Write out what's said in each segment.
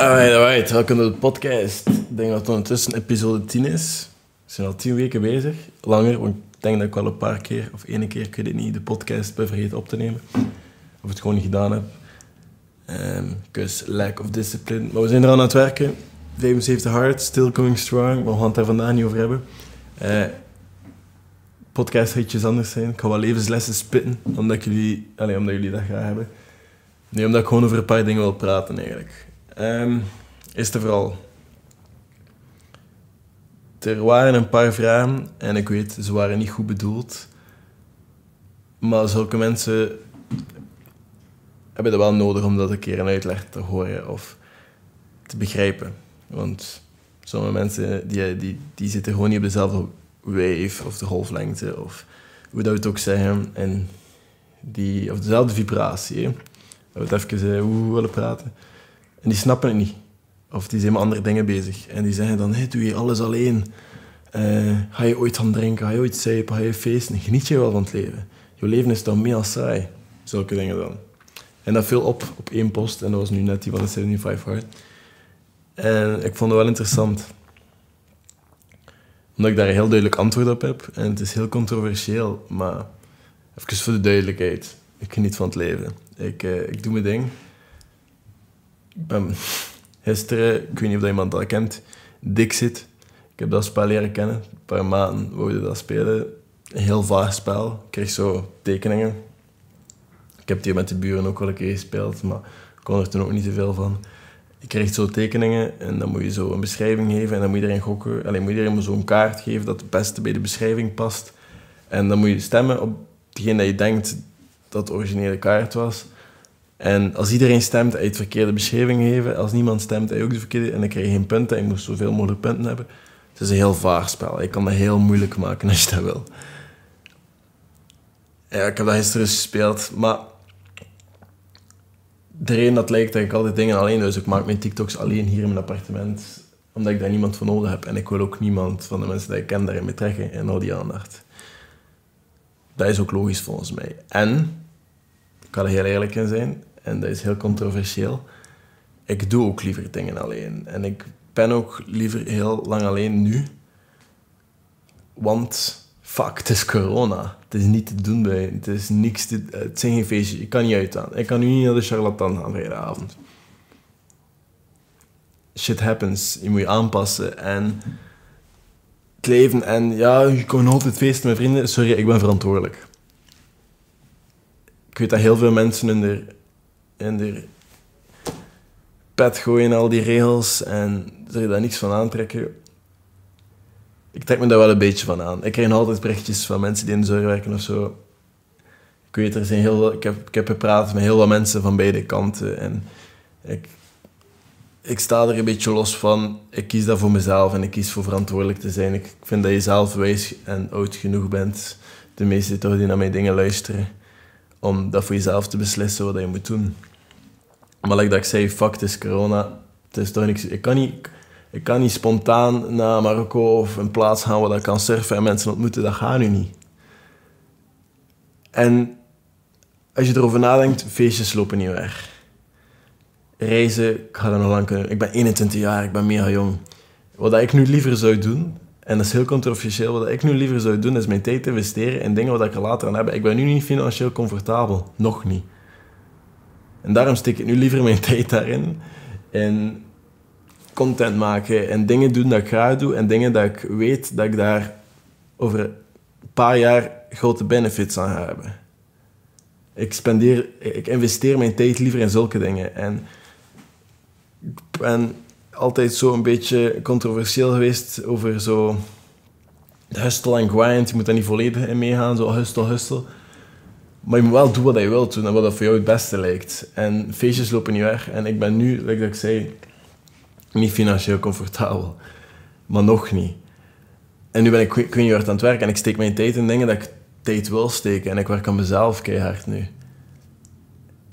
Alright, alright. Welkom bij de podcast. Ik denk dat het ondertussen episode 10 is. We zijn al 10 weken bezig. Langer, want ik denk dat ik wel een paar keer, of één keer, ik weet het niet, de podcast ben vergeten op te nemen. Of het gewoon niet gedaan heb. Because lack of discipline. Maar we zijn er aan het werken. 75 hard, still going strong. We gaan het daar vandaag niet over hebben. Eh podcast gaat iets anders zijn. Ik ga wel levenslessen spitten, omdat, jullie, allee, omdat jullie dat graag hebben. Nee, omdat ik gewoon over een paar dingen wil praten eigenlijk. Ehm eerst en vooral. Er waren een paar vragen en ik weet, ze waren niet goed bedoeld. Maar zulke mensen hebben het wel nodig om dat een keer een uitleg te horen of te begrijpen. Want sommige mensen die, die, die zitten gewoon niet op dezelfde wave of de golflengte of hoe dat we het ook zeggen. En die, of dezelfde vibratie. Hè. Dat we het even eh, hoe willen praten. En die snappen het niet. Of die zijn met andere dingen bezig. En die zeggen dan, hey, doe je alles alleen? Eh, ga je ooit gaan drinken? Ga je ooit zuipen? Ga je feesten? Geniet je wel van het leven? Je leven is dan meer als saai. Zulke dingen dan. En dat viel op op één post. En dat was nu net die van de 75 Hard. En ik vond het wel interessant. Omdat ik daar een heel duidelijk antwoord op heb. En het is heel controversieel. Maar even voor de duidelijkheid. Ik geniet van het leven. Ik, eh, ik doe mijn ding. Ik ben gisteren, ik weet niet of iemand dat kent, Dixit. Ik heb dat spel leren kennen. Een paar maanden wouden dat spelen. Een heel vaag spel. Ik kreeg zo tekeningen. Ik heb het hier met de buren ook wel een keer gespeeld, maar ik kon er toen ook niet zoveel van. Je krijgt zo tekeningen en dan moet je zo een beschrijving geven en dan moet iedereen gokken. Alleen moet iedereen zo'n kaart geven dat het beste bij de beschrijving past. En dan moet je stemmen op degene dat je denkt dat de originele kaart was. En als iedereen stemt, hij het verkeerde beschrijving geven. Als niemand stemt, hij ook de verkeerde. En dan krijg geen punten. Je moet zoveel mogelijk punten hebben. Het is een heel vaag spel. Je kan dat heel moeilijk maken als je dat wil. Ja, ik heb dat gisteren gespeeld. Maar de reden dat lijkt dat ik altijd dingen alleen. Dus ik maak mijn TikToks alleen hier in mijn appartement. Omdat ik daar niemand voor nodig heb. En ik wil ook niemand van de mensen die ik ken daarin betrekken. En al die aandacht. Dat is ook logisch volgens mij. En, ik kan er heel eerlijk in zijn, en dat is heel controversieel, ik doe ook liever dingen alleen. En ik ben ook liever heel lang alleen nu. Want, fuck, het is corona. Het is niet te doen bij, het is niks te, het zijn geen feestjes. Ik kan niet uitgaan. Ik kan nu niet naar de charlatan gaan vrijdagavond. Shit happens. Je moet je aanpassen en het leven. En ja, je kan altijd feesten met vrienden. Sorry, ik ben verantwoordelijk. Ik weet dat heel veel mensen de, in de pet gooien, al die regels, en er daar niks van aantrekken. Ik trek me daar wel een beetje van aan. Ik krijg altijd berichtjes van mensen die in de zorg werken of zo. Ik weet, er zijn heel veel, ik, heb, ik heb gepraat met heel wat mensen van beide kanten. En ik, ik sta er een beetje los van. Ik kies dat voor mezelf en ik kies voor verantwoordelijk te zijn. Ik vind dat je zelf wijs en oud genoeg bent. De meeste toch die naar mijn dingen luisteren. Om dat voor jezelf te beslissen wat je moet doen. Maar like dat ik zei, fuck, het is corona. Het is toch niks. Ik kan niet, ik kan niet spontaan naar Marokko of een plaats gaan waar ik kan surfen en mensen ontmoeten. Dat gaat nu niet. En als je erover nadenkt, feestjes lopen niet weg. Reizen, ik ga dat nog lang kunnen. Ik ben 21 jaar, ik ben mega jong. Wat ik nu liever zou doen, en dat is heel controversieel, wat ik nu liever zou doen, is mijn tijd investeren in dingen wat ik er later aan heb. Ik ben nu niet financieel comfortabel. Nog niet. En daarom steek ik nu liever mijn tijd daarin. In content maken en dingen doen dat ik graag doe. En dingen dat ik weet dat ik daar over een paar jaar grote benefits aan ga hebben. Ik, spendeer, ik investeer mijn tijd liever in zulke dingen. En ik ben altijd zo een beetje controversieel geweest over zo hustle en grind. Je moet daar niet volledig in meegaan, zo hustle, hustle. Maar je moet wel doen wat je wilt doen en wat voor jou het beste lijkt. En feestjes lopen niet weg. En ik ben nu, like ik zei, niet financieel comfortabel. Maar nog niet. En nu ben ik, weet niet hard aan het werken en ik steek mijn tijd in dingen dat ik tijd wil steken. En ik werk aan mezelf keihard nu.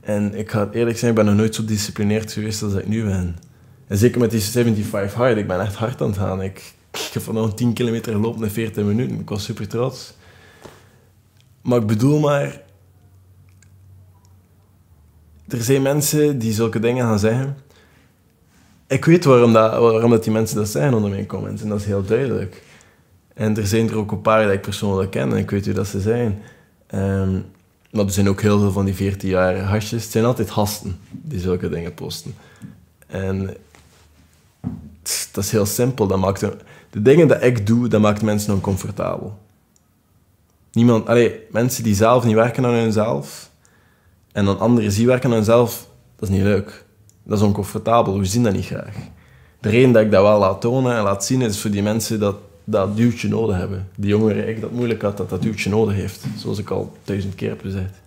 En ik ga eerlijk zijn, ik ben nog nooit zo disciplineerd geweest als ik nu ben. En zeker met die 75 hard, ik ben echt hard aan het gaan. Ik, ik heb vanochtend 10 kilometer gelopen in 40 minuten. Ik was super trots. Maar ik bedoel maar... Er zijn mensen die zulke dingen gaan zeggen. ik weet waarom, dat, waarom dat die mensen dat zijn onder mijn comments. En dat is heel duidelijk. En er zijn er ook een paar die ik persoonlijk ken en ik weet hoe dat ze zijn. Um, maar er zijn ook heel veel van die 14 jaar hasjes. Het zijn altijd hasten die zulke dingen posten. En dat is heel simpel. Dat maakt, de dingen die ik doe, dat maakt mensen oncomfortabel. Niemand, mensen die zelf niet werken aan hunzelf en dan anderen zien werken aan hunzelf, dat is niet leuk. Dat is oncomfortabel. We zien dat niet graag. De reden dat ik dat wel laat tonen en laat zien, is voor die mensen dat dat duwtje nodig hebben. Die jongeren, ik dat moeilijk had, dat dat duwtje nodig heeft. Zoals ik al duizend keer heb gezegd.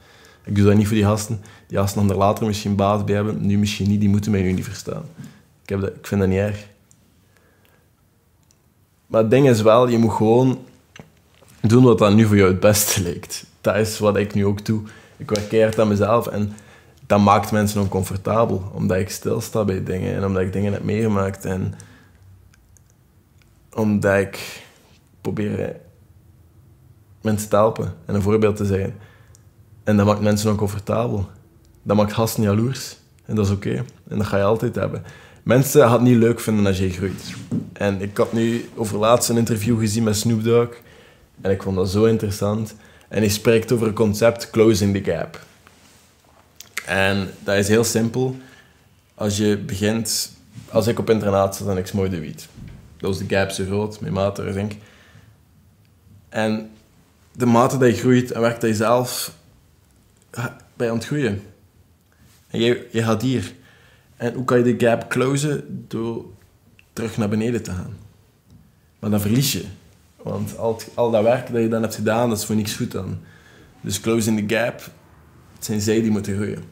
Ik doe dat niet voor die gasten. Die gasten dan er later misschien baat bij hebben, nu misschien niet, die moeten mij nu niet verstaan. Ik, heb dat, ik vind dat niet erg. Maar het ding is wel, je moet gewoon doen wat dan nu voor jou het beste lijkt. Dat is wat ik nu ook doe. Ik werk keihard aan mezelf en dat maakt mensen oncomfortabel. Omdat ik stilsta bij dingen en omdat ik dingen heb meegemaakt. En omdat ik probeer mensen te helpen en een voorbeeld te zijn. En dat maakt mensen oncomfortabel. Dat maakt gasten jaloers. En dat is oké. En dat ga je altijd hebben. Mensen gaan het niet leuk vinden als je groeit. En ik had nu over laatst een interview gezien met Snoop Dogg. En ik vond dat zo interessant. En hij spreekt over het concept closing the gap. En dat is heel simpel. Als je begint... Als ik op internaat zat en ik smoorde wiet. Dat was de gap zo groot, mijn mate, denk En de mate dat je groeit en werkt dat je zelf bij aan het groeien. En je, je gaat hier. En hoe kan je de gap closen? Door terug naar beneden te gaan. Maar dan verlies je. Want al, al dat werk dat je dan hebt gedaan, dat is voor niks goed dan. Dus closing the gap, het zijn zij die moeten groeien.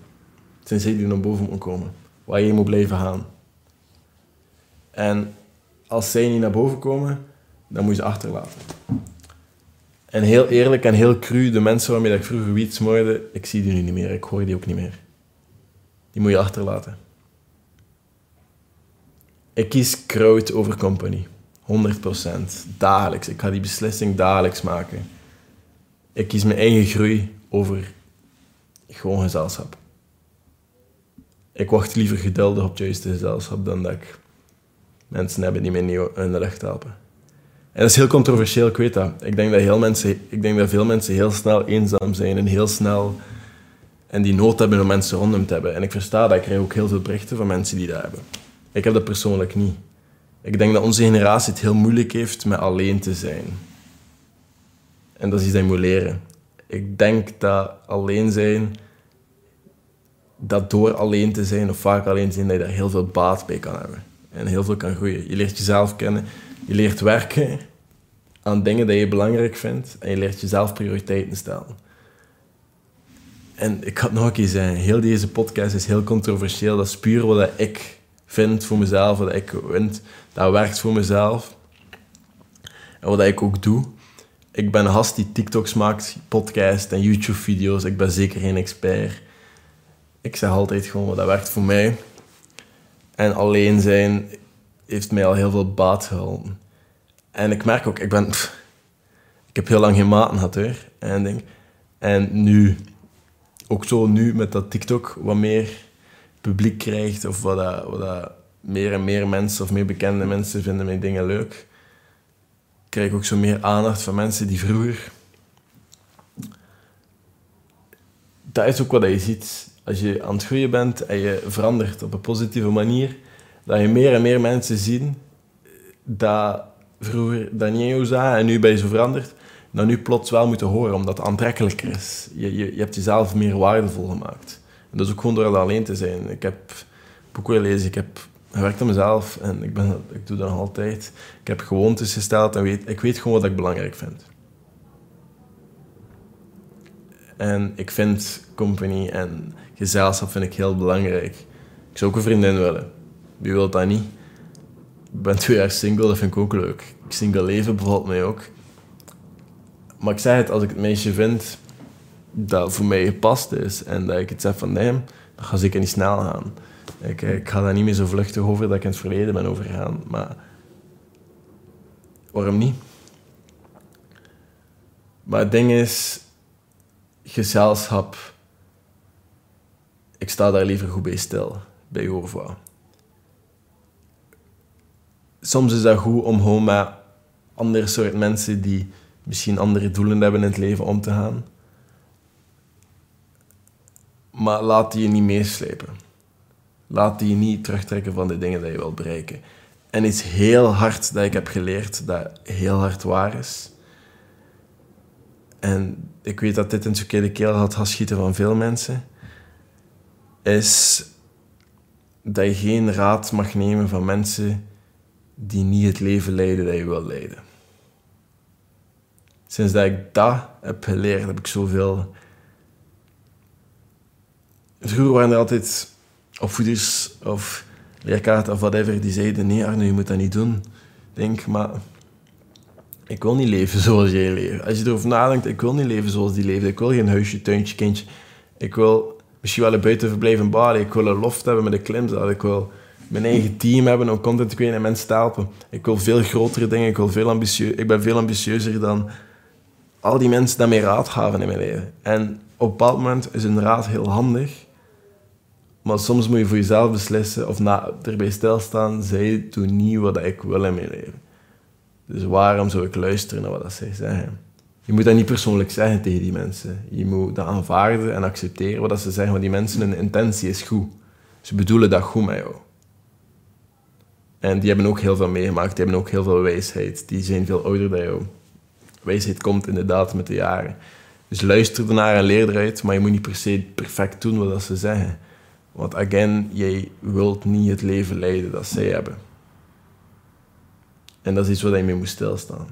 Het zijn zij die naar boven moeten komen. Waar je moet blijven gaan. En als zij niet naar boven komen, dan moet je ze achterlaten. En heel eerlijk en heel cru, de mensen waarmee ik vroeger wiet smoorde, ik zie die nu niet meer, ik hoor die ook niet meer. Die moet je achterlaten. Ik kies crowd over company. 100%. Dagelijks. Ik ga die beslissing dagelijks maken. Ik kies mijn eigen groei over gewoon gezelschap. Ik wacht liever geduldig op het juiste gezelschap dan dat ik mensen hebben die mij niet de lucht helpen. En dat is heel controversieel, ik weet dat. Ik denk dat, heel mensen, ik denk dat veel mensen heel snel eenzaam zijn en heel snel en die nood hebben om mensen rondom te hebben. En ik versta dat, ik krijg ook heel veel berichten van mensen die dat hebben. Ik heb dat persoonlijk niet. Ik denk dat onze generatie het heel moeilijk heeft met alleen te zijn. En dat is iets dat moet leren. Ik denk dat alleen zijn, dat door alleen te zijn of vaak alleen zijn, dat je daar heel veel baat bij kan hebben. En heel veel kan groeien. Je leert jezelf kennen, je leert werken aan dingen die je belangrijk vindt en je leert jezelf prioriteiten stellen. En ik had nog een keer zeggen, heel deze podcast is heel controversieel. Dat is puur wat ik vind voor mezelf, wat ik vind. Dat werkt voor mezelf. En wat ik ook doe. Ik ben een gast die TikToks maakt, podcast en YouTube-video's. Ik ben zeker geen expert. Ik zeg altijd gewoon wat dat werkt voor mij. En alleen zijn heeft mij al heel veel baat geholpen. En ik merk ook, ik ben... ik heb heel lang geen maten gehad, hoor. En, denk, en nu, ook zo nu met dat TikTok, wat meer publiek krijgt, of wat, dat, wat dat meer en meer mensen of meer bekende mensen vinden mijn dingen leuk, krijg ik ook zo meer aandacht van mensen die vroeger... Dat is ook wat je ziet als je aan het groeien bent en je verandert op een positieve manier, dat je meer en meer mensen zien dat vroeger dat niet jou zagen en nu ben je zo veranderd, dat nu plots wel moeten horen, omdat het aantrekkelijker is. Je, je, je hebt jezelf meer waardevol gemaakt. En dat is ook gewoon door alleen te zijn. Ik heb boeken gelezen, ik heb gewerkt aan mezelf en ik, ben, ik doe dat nog altijd. Ik heb gewoontes gesteld en weet, ik weet gewoon wat ik belangrijk vind. En ik vind company en gezelschap vind ik heel belangrijk. Ik zou ook een vriendin willen. Wie wil dat niet? Ik ben twee jaar single, dat vind ik ook leuk. Single leven bevalt mij ook. Maar ik zeg het, als ik het meisje vind dat voor mij gepast is en dat ik het zeg van nee, dan ga ik niet snel gaan. Ik, ik ga daar niet meer zo vluchtig over dat ik in het verleden ben overgegaan. Maar waarom niet? Maar het ding is, gezelschap, ik sta daar liever goed bij stil, bij Jorva. soms is dat goed om gewoon met andere soort mensen die misschien andere doelen hebben in het leven om te gaan. Maar laat die je niet meeslepen. Laat die je niet terugtrekken van de dingen die je wilt bereiken. En iets heel hard dat ik heb geleerd, dat heel hard waar is. En ik weet dat dit een verkeerde keel had geschieten van veel mensen. Is dat je geen raad mag nemen van mensen die niet het leven leiden dat je wil leiden. Sinds dat ik dat heb geleerd, heb ik zoveel... Vroeger waren er altijd opvoeders of leerkrachten of whatever die zeiden: Nee, Arno, je moet dat niet doen. Ik denk, maar ik wil niet leven zoals jij leeft. Als je erover nadenkt, ik wil niet leven zoals die leeft. Ik wil geen huisje, tuintje, kindje. Ik wil misschien wel een buitenverblijf in Bali. Ik wil een loft hebben met een klimzaal. Ik wil mijn eigen team hebben om content te creëren en mensen te helpen. Ik wil veel grotere dingen. Ik, wil veel ambitieu ik ben veel ambitieuzer dan al die mensen die mij raad gaven in mijn leven. En op een bepaald moment is een raad heel handig. Maar soms moet je voor jezelf beslissen of na, erbij stilstaan. Zij doen niet wat ik wil in mijn leven. Dus waarom zou ik luisteren naar wat zij zeggen? Je moet dat niet persoonlijk zeggen tegen die mensen. Je moet dat aanvaarden en accepteren wat ze zeggen. Want die mensen, hun intentie is goed. Ze bedoelen dat goed met jou. En die hebben ook heel veel meegemaakt. Die hebben ook heel veel wijsheid. Die zijn veel ouder dan jou. Wijsheid komt inderdaad met de jaren. Dus luister ernaar en leer eruit. Maar je moet niet per se perfect doen wat ze zeggen. Want again, jij wilt niet het leven leiden dat zij hebben. En dat is iets waar je mee moet stilstaan.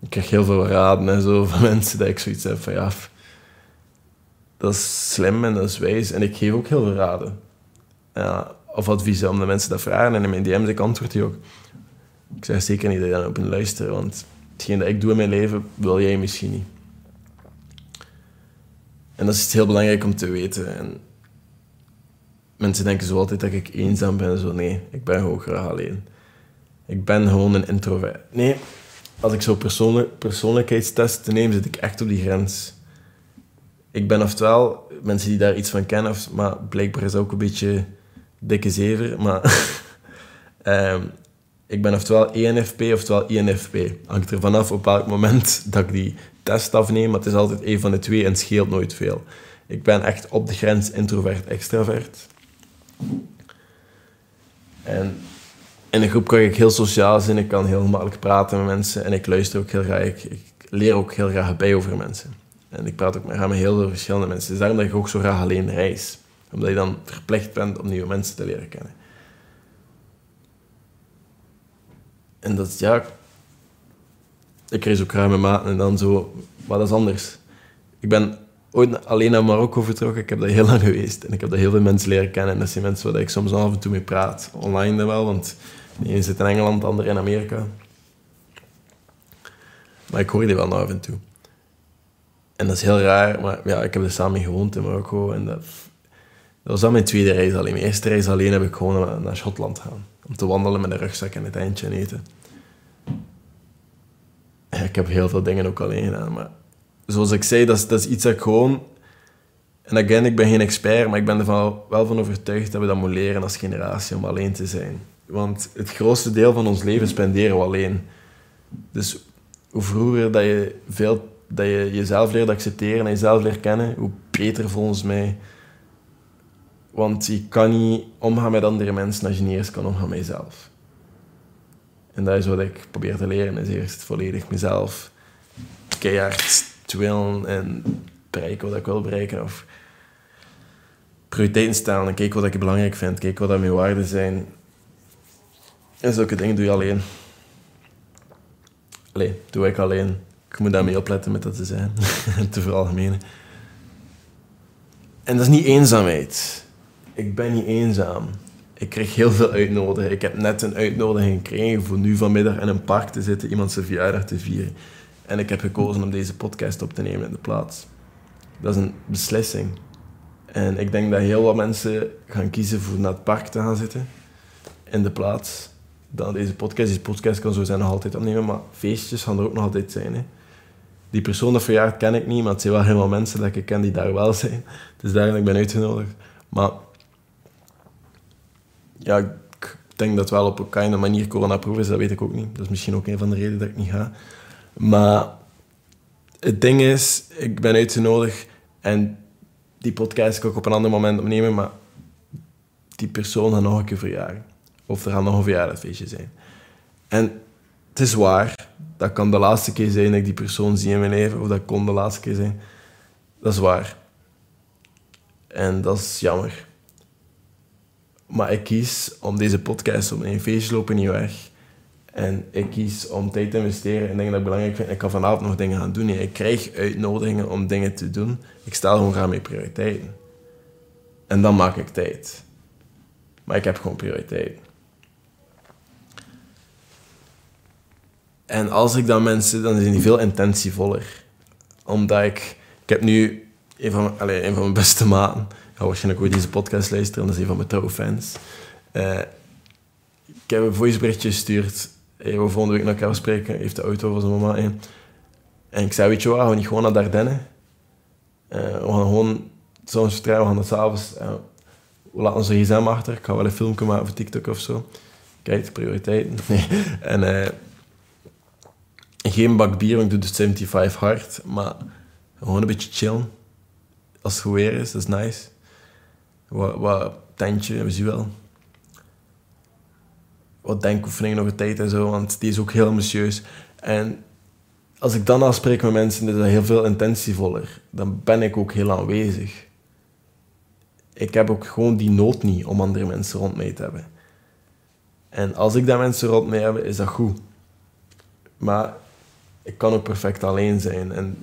Ik krijg heel veel raden en zo van mensen dat ik zoiets heb van ja, dat is slim en dat is wijs. En ik geef ook heel veel raden. Of adviezen, omdat mensen dat vragen. En in mijn DM's ik antwoord die ook. Ik zeg zeker niet dat je dan op een luisteren, want hetgeen dat ik doe in mijn leven, wil jij misschien niet. En dat is iets heel belangrijk om te weten. En mensen denken zo altijd dat ik eenzaam ben. Zo, nee, ik ben gewoon graag alleen. Ik ben gewoon een introvert. Nee, als ik zo persoonlijk, persoonlijkheidstesten neem, zit ik echt op die grens. Ik ben oftewel, mensen die daar iets van kennen, maar blijkbaar is ook een beetje dikke zever, maar um, ik ben oftewel ENFP oftewel INFP. Hangt er vanaf op welk moment dat ik die test afneem, maar het is altijd een van de twee en scheelt nooit veel. Ik ben echt op de grens introvert-extravert. En in een groep kan ik heel sociaal zijn, ik kan heel makkelijk praten met mensen en ik luister ook heel graag. Ik, ik leer ook heel graag bij over mensen. En ik praat ook met, met heel veel verschillende mensen. Is daarom dat ik ook zo graag alleen reis. Omdat je dan verplicht bent om nieuwe mensen te leren kennen. En dat ja... Ik reis ook graag met maten en dan zo... Dat is anders. Ik ben ooit alleen naar Marokko vertrokken. Ik heb daar heel lang geweest. En ik heb daar heel veel mensen leren kennen. En dat zijn mensen waar ik soms af en toe mee praat. Online dan wel, want de ene zit in Engeland, de andere in Amerika. Maar ik hoor die wel af en toe. En dat is heel raar, maar ja, ik heb er samen gewoond in Marokko. En dat, dat was dan mijn tweede reis alleen. Mijn eerste reis alleen heb ik gewoon naar Schotland gaan. Om te wandelen met een rugzak en het eindje en eten. ik heb heel veel dingen ook alleen gedaan, maar zoals ik zei, dat is, dat iets dat ik gewoon... En ik ben geen expert, maar ik ben er wel van overtuigd dat we dat moeten leren als generatie om alleen te zijn. Want het grootste deel van ons leven spenderen we alleen. Dus hoe vroeger dat je, veel, dat je jezelf leert accepteren en jezelf leert kennen, hoe beter volgens mij. Want je kan niet omgaan met andere mensen als je niet eerst kan omgaan met jezelf. En dat is wat ik probeer te leren, is eerst volledig mezelf keihard willen en bereiken wat ik wil bereiken. Of prioriteiten stellen en kijken wat ik belangrijk vind, kijken wat mijn waarden zijn. En zulke dingen doe je alleen. Allee, doe ik alleen. Ik moet daarmee opletten met dat te zijn. te veralgemenen. En dat is niet eenzaamheid. Ik ben niet eenzaam. Ik krijg heel veel uitnodigingen. Ik heb net een uitnodiging gekregen voor nu vanmiddag in een park te zitten, iemand zijn verjaardag te vieren. En ik heb gekozen om deze podcast op te nemen in de plaats. Dat is een beslissing. En ik denk dat heel wat mensen gaan kiezen voor naar het park te gaan zitten. In de plaats dan deze podcast. Deze podcast kan zo zijn nog altijd opnemen, maar feestjes gaan er ook nog altijd zijn. Hè. Die persoon dat verjaard ken ik niet, maar het zijn wel helemaal mensen dat ik ken die daar wel zijn. Dus daarom ik uitgenodigd. Maar ja, ik denk dat het wel op een kleine manier coronaproof is, dat weet ik ook niet. Dat is misschien ook een van de redenen dat ik niet ga. Maar het ding is, ik ben uitgenodigd en die podcast kan ik op een ander moment opnemen, maar die persoon gaat nog een keer verjagen. Of er gaat nog een verjaardagsfeestje zijn. En het is waar, dat kan de laatste keer zijn dat ik die persoon zie in mijn leven, of dat kon de laatste keer zijn. Dat is waar. En dat is jammer. Maar ik kies om deze podcast op een feestje lopen niet weg. En ik kies om tijd te investeren in dingen dat ik belangrijk vind. Ik kan vanavond nog dingen gaan doen. Ik krijg uitnodigingen om dingen te doen. Ik stel gewoon graag mijn prioriteiten. En dan maak ik tijd. Maar ik heb gewoon prioriteiten. En als ik dan mensen, dan zijn die veel intentievoller. Omdat ik... Ik heb nu een van, allez, een van mijn beste maten. Ga waarschijnlijk ook deze podcast luisteren. Dat is een van mijn trouwe fans. Uh, ik heb een voiceberichtje gestuurd. Hey, we volgende week naar elkaar spreken. heeft de auto van zijn mama in. En ik zei, weet je wat, we niet gewoon naar Dardenne. Uh, we gaan gewoon zo'n vertrouwen, we gaan dat s'avonds... Uh, we laten onze gsm achter. Ik ga wel een filmpje maken voor TikTok of zo. Kijk, prioriteiten. En... Uh, geen bak bier, want ik doe de 75 hard. Maar gewoon een beetje chillen. Als het goed weer is, dat is nice. Wat, wat tentje, we zien wel. Wat denkoefeningen een tijd en zo, want die is ook heel ambitieus. En als ik dan afspreek met mensen, is dat heel veel intentievoller. Dan ben ik ook heel aanwezig. Ik heb ook gewoon die nood niet om andere mensen rond mij te hebben. En als ik dat mensen rond mij heb, is dat goed. Maar ik kan ook perfect alleen zijn. En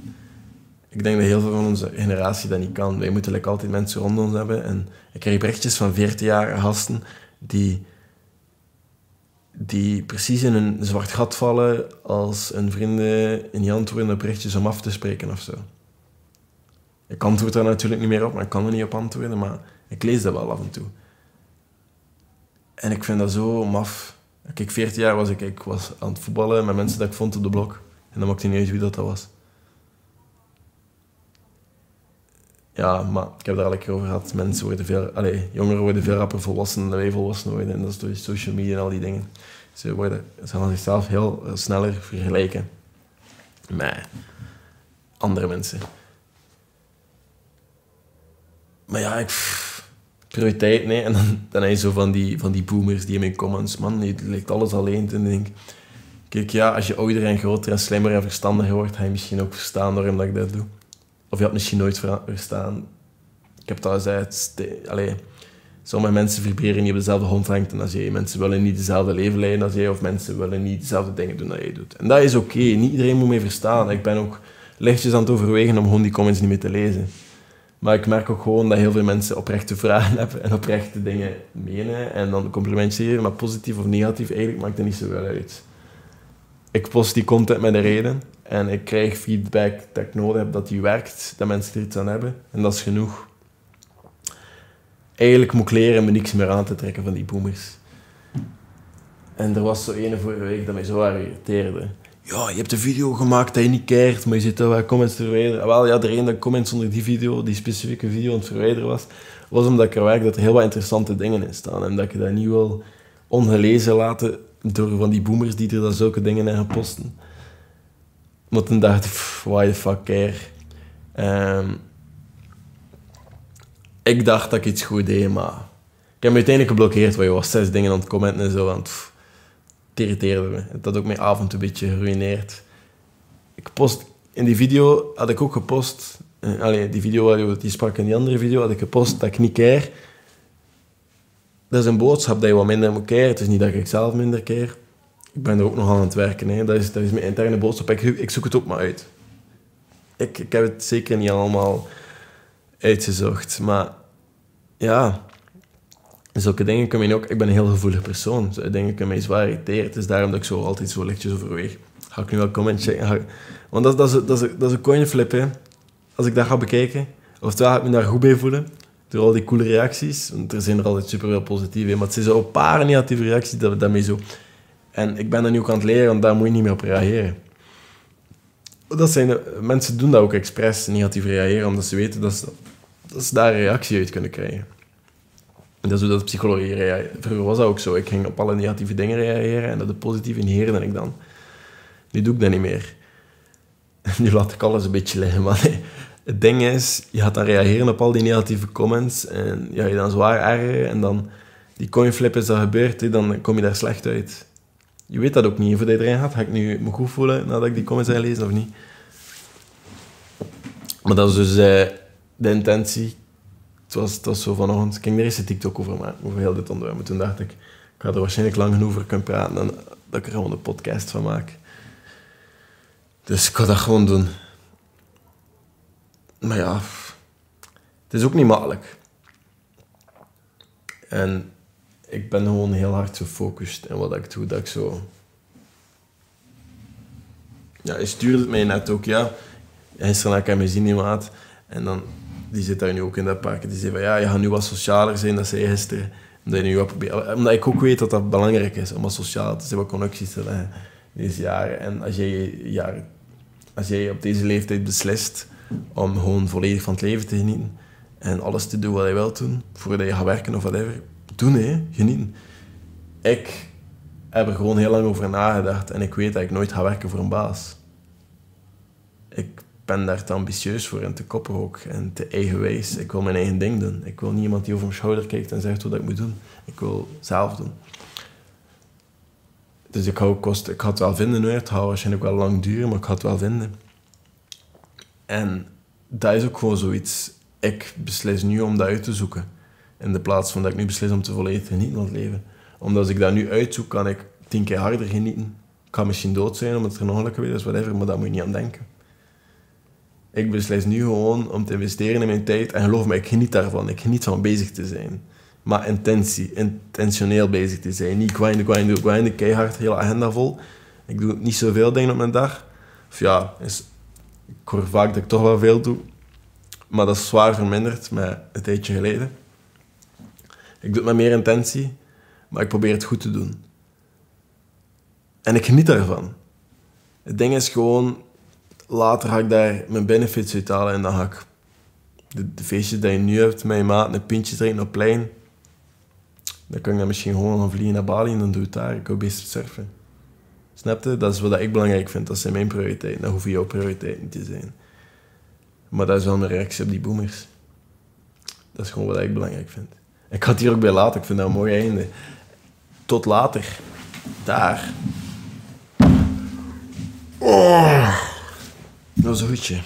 ik denk dat heel veel van onze generatie dat niet kan. Wij moeten like, altijd mensen rond ons hebben. En ik krijg berichtjes van 14-jarige gasten die, die precies in een zwart gat vallen als een vrienden in die antwoorden berichtjes om af te spreken of zo. Ik antwoord daar natuurlijk niet meer op, maar ik kan er niet op antwoorden, maar ik lees dat wel af en toe. En ik vind dat zo maf. Kijk, 14 jaar was ik, ik was aan het voetballen met mensen dat ik vond op de blok. En dan maakte niet uit wie dat, dat was. Ja, maar ik heb daar keer over gehad. Mensen worden veel... Allez, jongeren worden veel rapper volwassen dan wij volwassen worden. En dat is door social media en al die dingen. Ze, worden, ze gaan zichzelf heel sneller vergelijken met andere mensen. Maar ja, ik... prioriteit, nee. En dan, dan je zo van die, van die boomers die in mijn comments... Man, je lijkt alles alleen. En denk Kijk, ja, als je ouder en groter en slimmer en verstandiger wordt, ga je misschien ook verstaan waarom dat ik dat doe. Of je had misschien nooit verstaan. Ik heb het al gezegd, allee, sommige mensen vibreren niet op dezelfde golflengte als jij. Mensen willen niet dezelfde leven leiden als jij, of mensen willen niet dezelfde dingen doen als jij doet. En dat is oké, niet iedereen moet mee verstaan. Ik ben ook lichtjes aan het overwegen om gewoon die comments niet meer te lezen. Maar ik merk ook gewoon dat heel veel mensen oprechte vragen hebben en oprechte dingen menen. En dan complimenteren, maar positief of negatief, eigenlijk maakt het niet zoveel uit ik post die content met een reden en ik krijg feedback dat ik nodig heb dat die werkt, dat mensen er iets aan hebben. En dat is genoeg. Eigenlijk moet ik leren me niks meer aan te trekken van die boomers. En er was zo ene vorige week dat mij zo irriteerde. Ja, je hebt een video gemaakt dat je niet keert, maar je zit daar comments te verwijderen. Wel, ja, de reden dat comments onder die video, die specifieke video aan het verwijderen was, was omdat ik er werk dat er heel wat interessante dingen in staan. En dat ik dat niet wil ongelezen laten door van die boomers die er dan zulke dingen in gaan posten. Maar toen dacht why the fuck care. Um, ik dacht dat ik iets goed deed, maar ik heb me uiteindelijk geblokkeerd, want je was zes dingen aan het commenten en zo, want pff, het irriteerde me. Het had ook mijn avond een beetje geruineerd. Ik post, in die video had ik ook gepost, uh, die video die sprak in die andere video, had ik gepost dat ik niet care dat is een boodschap dat je wat minder moet keren. Het is niet dat ik zelf minder keer. Ik ben er ook nog aan het werken. Hè. Dat, is, dat is mijn interne boodschap. Ik, ik zoek het ook maar uit. Ik, ik heb het zeker niet allemaal uitgezocht. Maar ja, zulke dingen kunnen mij ook... Ik ben een heel gevoelig persoon. Zulke dingen kunnen mij zwaar irriteren. Het is daarom dat ik zo altijd zo lichtjes overweeg. Ga ik nu wel comment checken? Want dat, dat, is, dat, is, dat is een coinflip, hè. Als ik dat ga bekijken. Oftewel ga ik me daar goed bij voelen door al die coole reacties. Want er zijn er altijd super veel positieve, maar het zijn een paar negatieve reacties dat, dat mij zo... En ik ben er nu ook aan het leren, want daar moet je niet meer op reageren. Dat zijn mensen doen dat ook expres, negatief reageren, omdat ze weten dat ze, dat ze daar een reactie uit kunnen krijgen. En dat is hoe dat psychologie reageert. Vroeger was dat ook zo. Ik ging op alle negatieve dingen reageren en dat de positieve negeerde ik dan. Nu doe ik dat niet meer. Nu laat ik alles een beetje liggen, maar. Het ding is, je gaat dan reageren op al die negatieve comments en ja, je dan zwaar ergeren en dan die coinflip is dat gebeurt, dan kom je daar slecht uit. Je weet dat ook niet. Voordat je erin gaat, ga ik nu me goed voelen nadat ik die comments heb gelezen of niet. Maar dat is dus uh, de intentie. Het was, het was zo vanochtend. Ik ging er eens een TikTok over maken, over heel dit onderwerp. Maar toen dacht ik, ik ga er waarschijnlijk lang genoeg over kunnen praten en dat ik er gewoon een podcast van maak. Dus ik ga dat gewoon doen. Maar ja, het is ook niet makkelijk. En ik ben gewoon heel hard gefocust in wat ik doe. Dat ik zo... Ja, hij stuurde het mij net ook, ja. Gisteren heb ik hem zien, die maat. En dan, die zit daar nu ook in dat park. Die zei van, ja, je gaat nu wat socialer zijn, dat zei gisteren. Omdat, je nu wat omdat ik ook weet dat dat belangrijk is, om wat sociaal te zijn, wat connecties te leggen deze jaren. En als jij, ja, als jij op deze leeftijd beslist om gewoon volledig van het leven te genieten en alles te doen wat je wilt doen, voordat je gaat werken of whatever, doen, hè. Genieten. Ik heb er gewoon heel lang over nagedacht en ik weet dat ik nooit ga werken voor een baas. Ik ben daar te ambitieus voor en te koppig ook en te eigenwijs. Ik wil mijn eigen ding doen. Ik wil niet iemand die over mijn schouder kijkt en zegt wat ik moet doen. Ik wil zelf doen. Dus ik, hou ik ga het wel vinden nu. Het gaat waarschijnlijk wel lang duren, maar ik ga het wel vinden. En dat is ook gewoon zoiets. Ik beslis nu om dat uit te zoeken. In de plaats van dat ik nu beslis om te volledig genieten van het leven. Omdat ik dat nu uitzoek, kan ik tien keer harder genieten. Ik kan misschien dood zijn omdat er een ongeluk gebeurd is, whatever, maar daar moet je niet aan denken. Ik beslis nu gewoon om te investeren in mijn tijd. En geloof me, ik geniet daarvan. Ik geniet van bezig te zijn. Maar intentie, intentioneel bezig te zijn. Niet grinden, grinden, grinden, keihard, hele agenda vol. Ik doe niet zoveel dingen op mijn dag. Of ja, is, ik hoor vaak dat ik toch wel veel doe. Maar dat is zwaar verminderd met een tijdje geleden. Ik doe het met meer intentie, maar ik probeer het goed te doen. En ik geniet daarvan. Het ding is gewoon, later ga ik daar mijn benefits uithalen en dan ga ik de, feestjes die je nu hebt met je maat, een pintje drinken op plein, dan kan ik dan misschien gewoon gaan vliegen naar Bali en dan doe ik het daar. Ik hou best surfen. Snap je? Dat is wat ik belangrijk vind. Dat zijn mijn prioriteiten. Dat hoeven jouw prioriteiten te zijn. Maar dat is wel mijn reactie op die boomers. Dat is gewoon wat ik belangrijk vind. Ik ga hier ook bij laten. Ik vind dat een mooi einde. Tot later. Daar. Oh. Dat.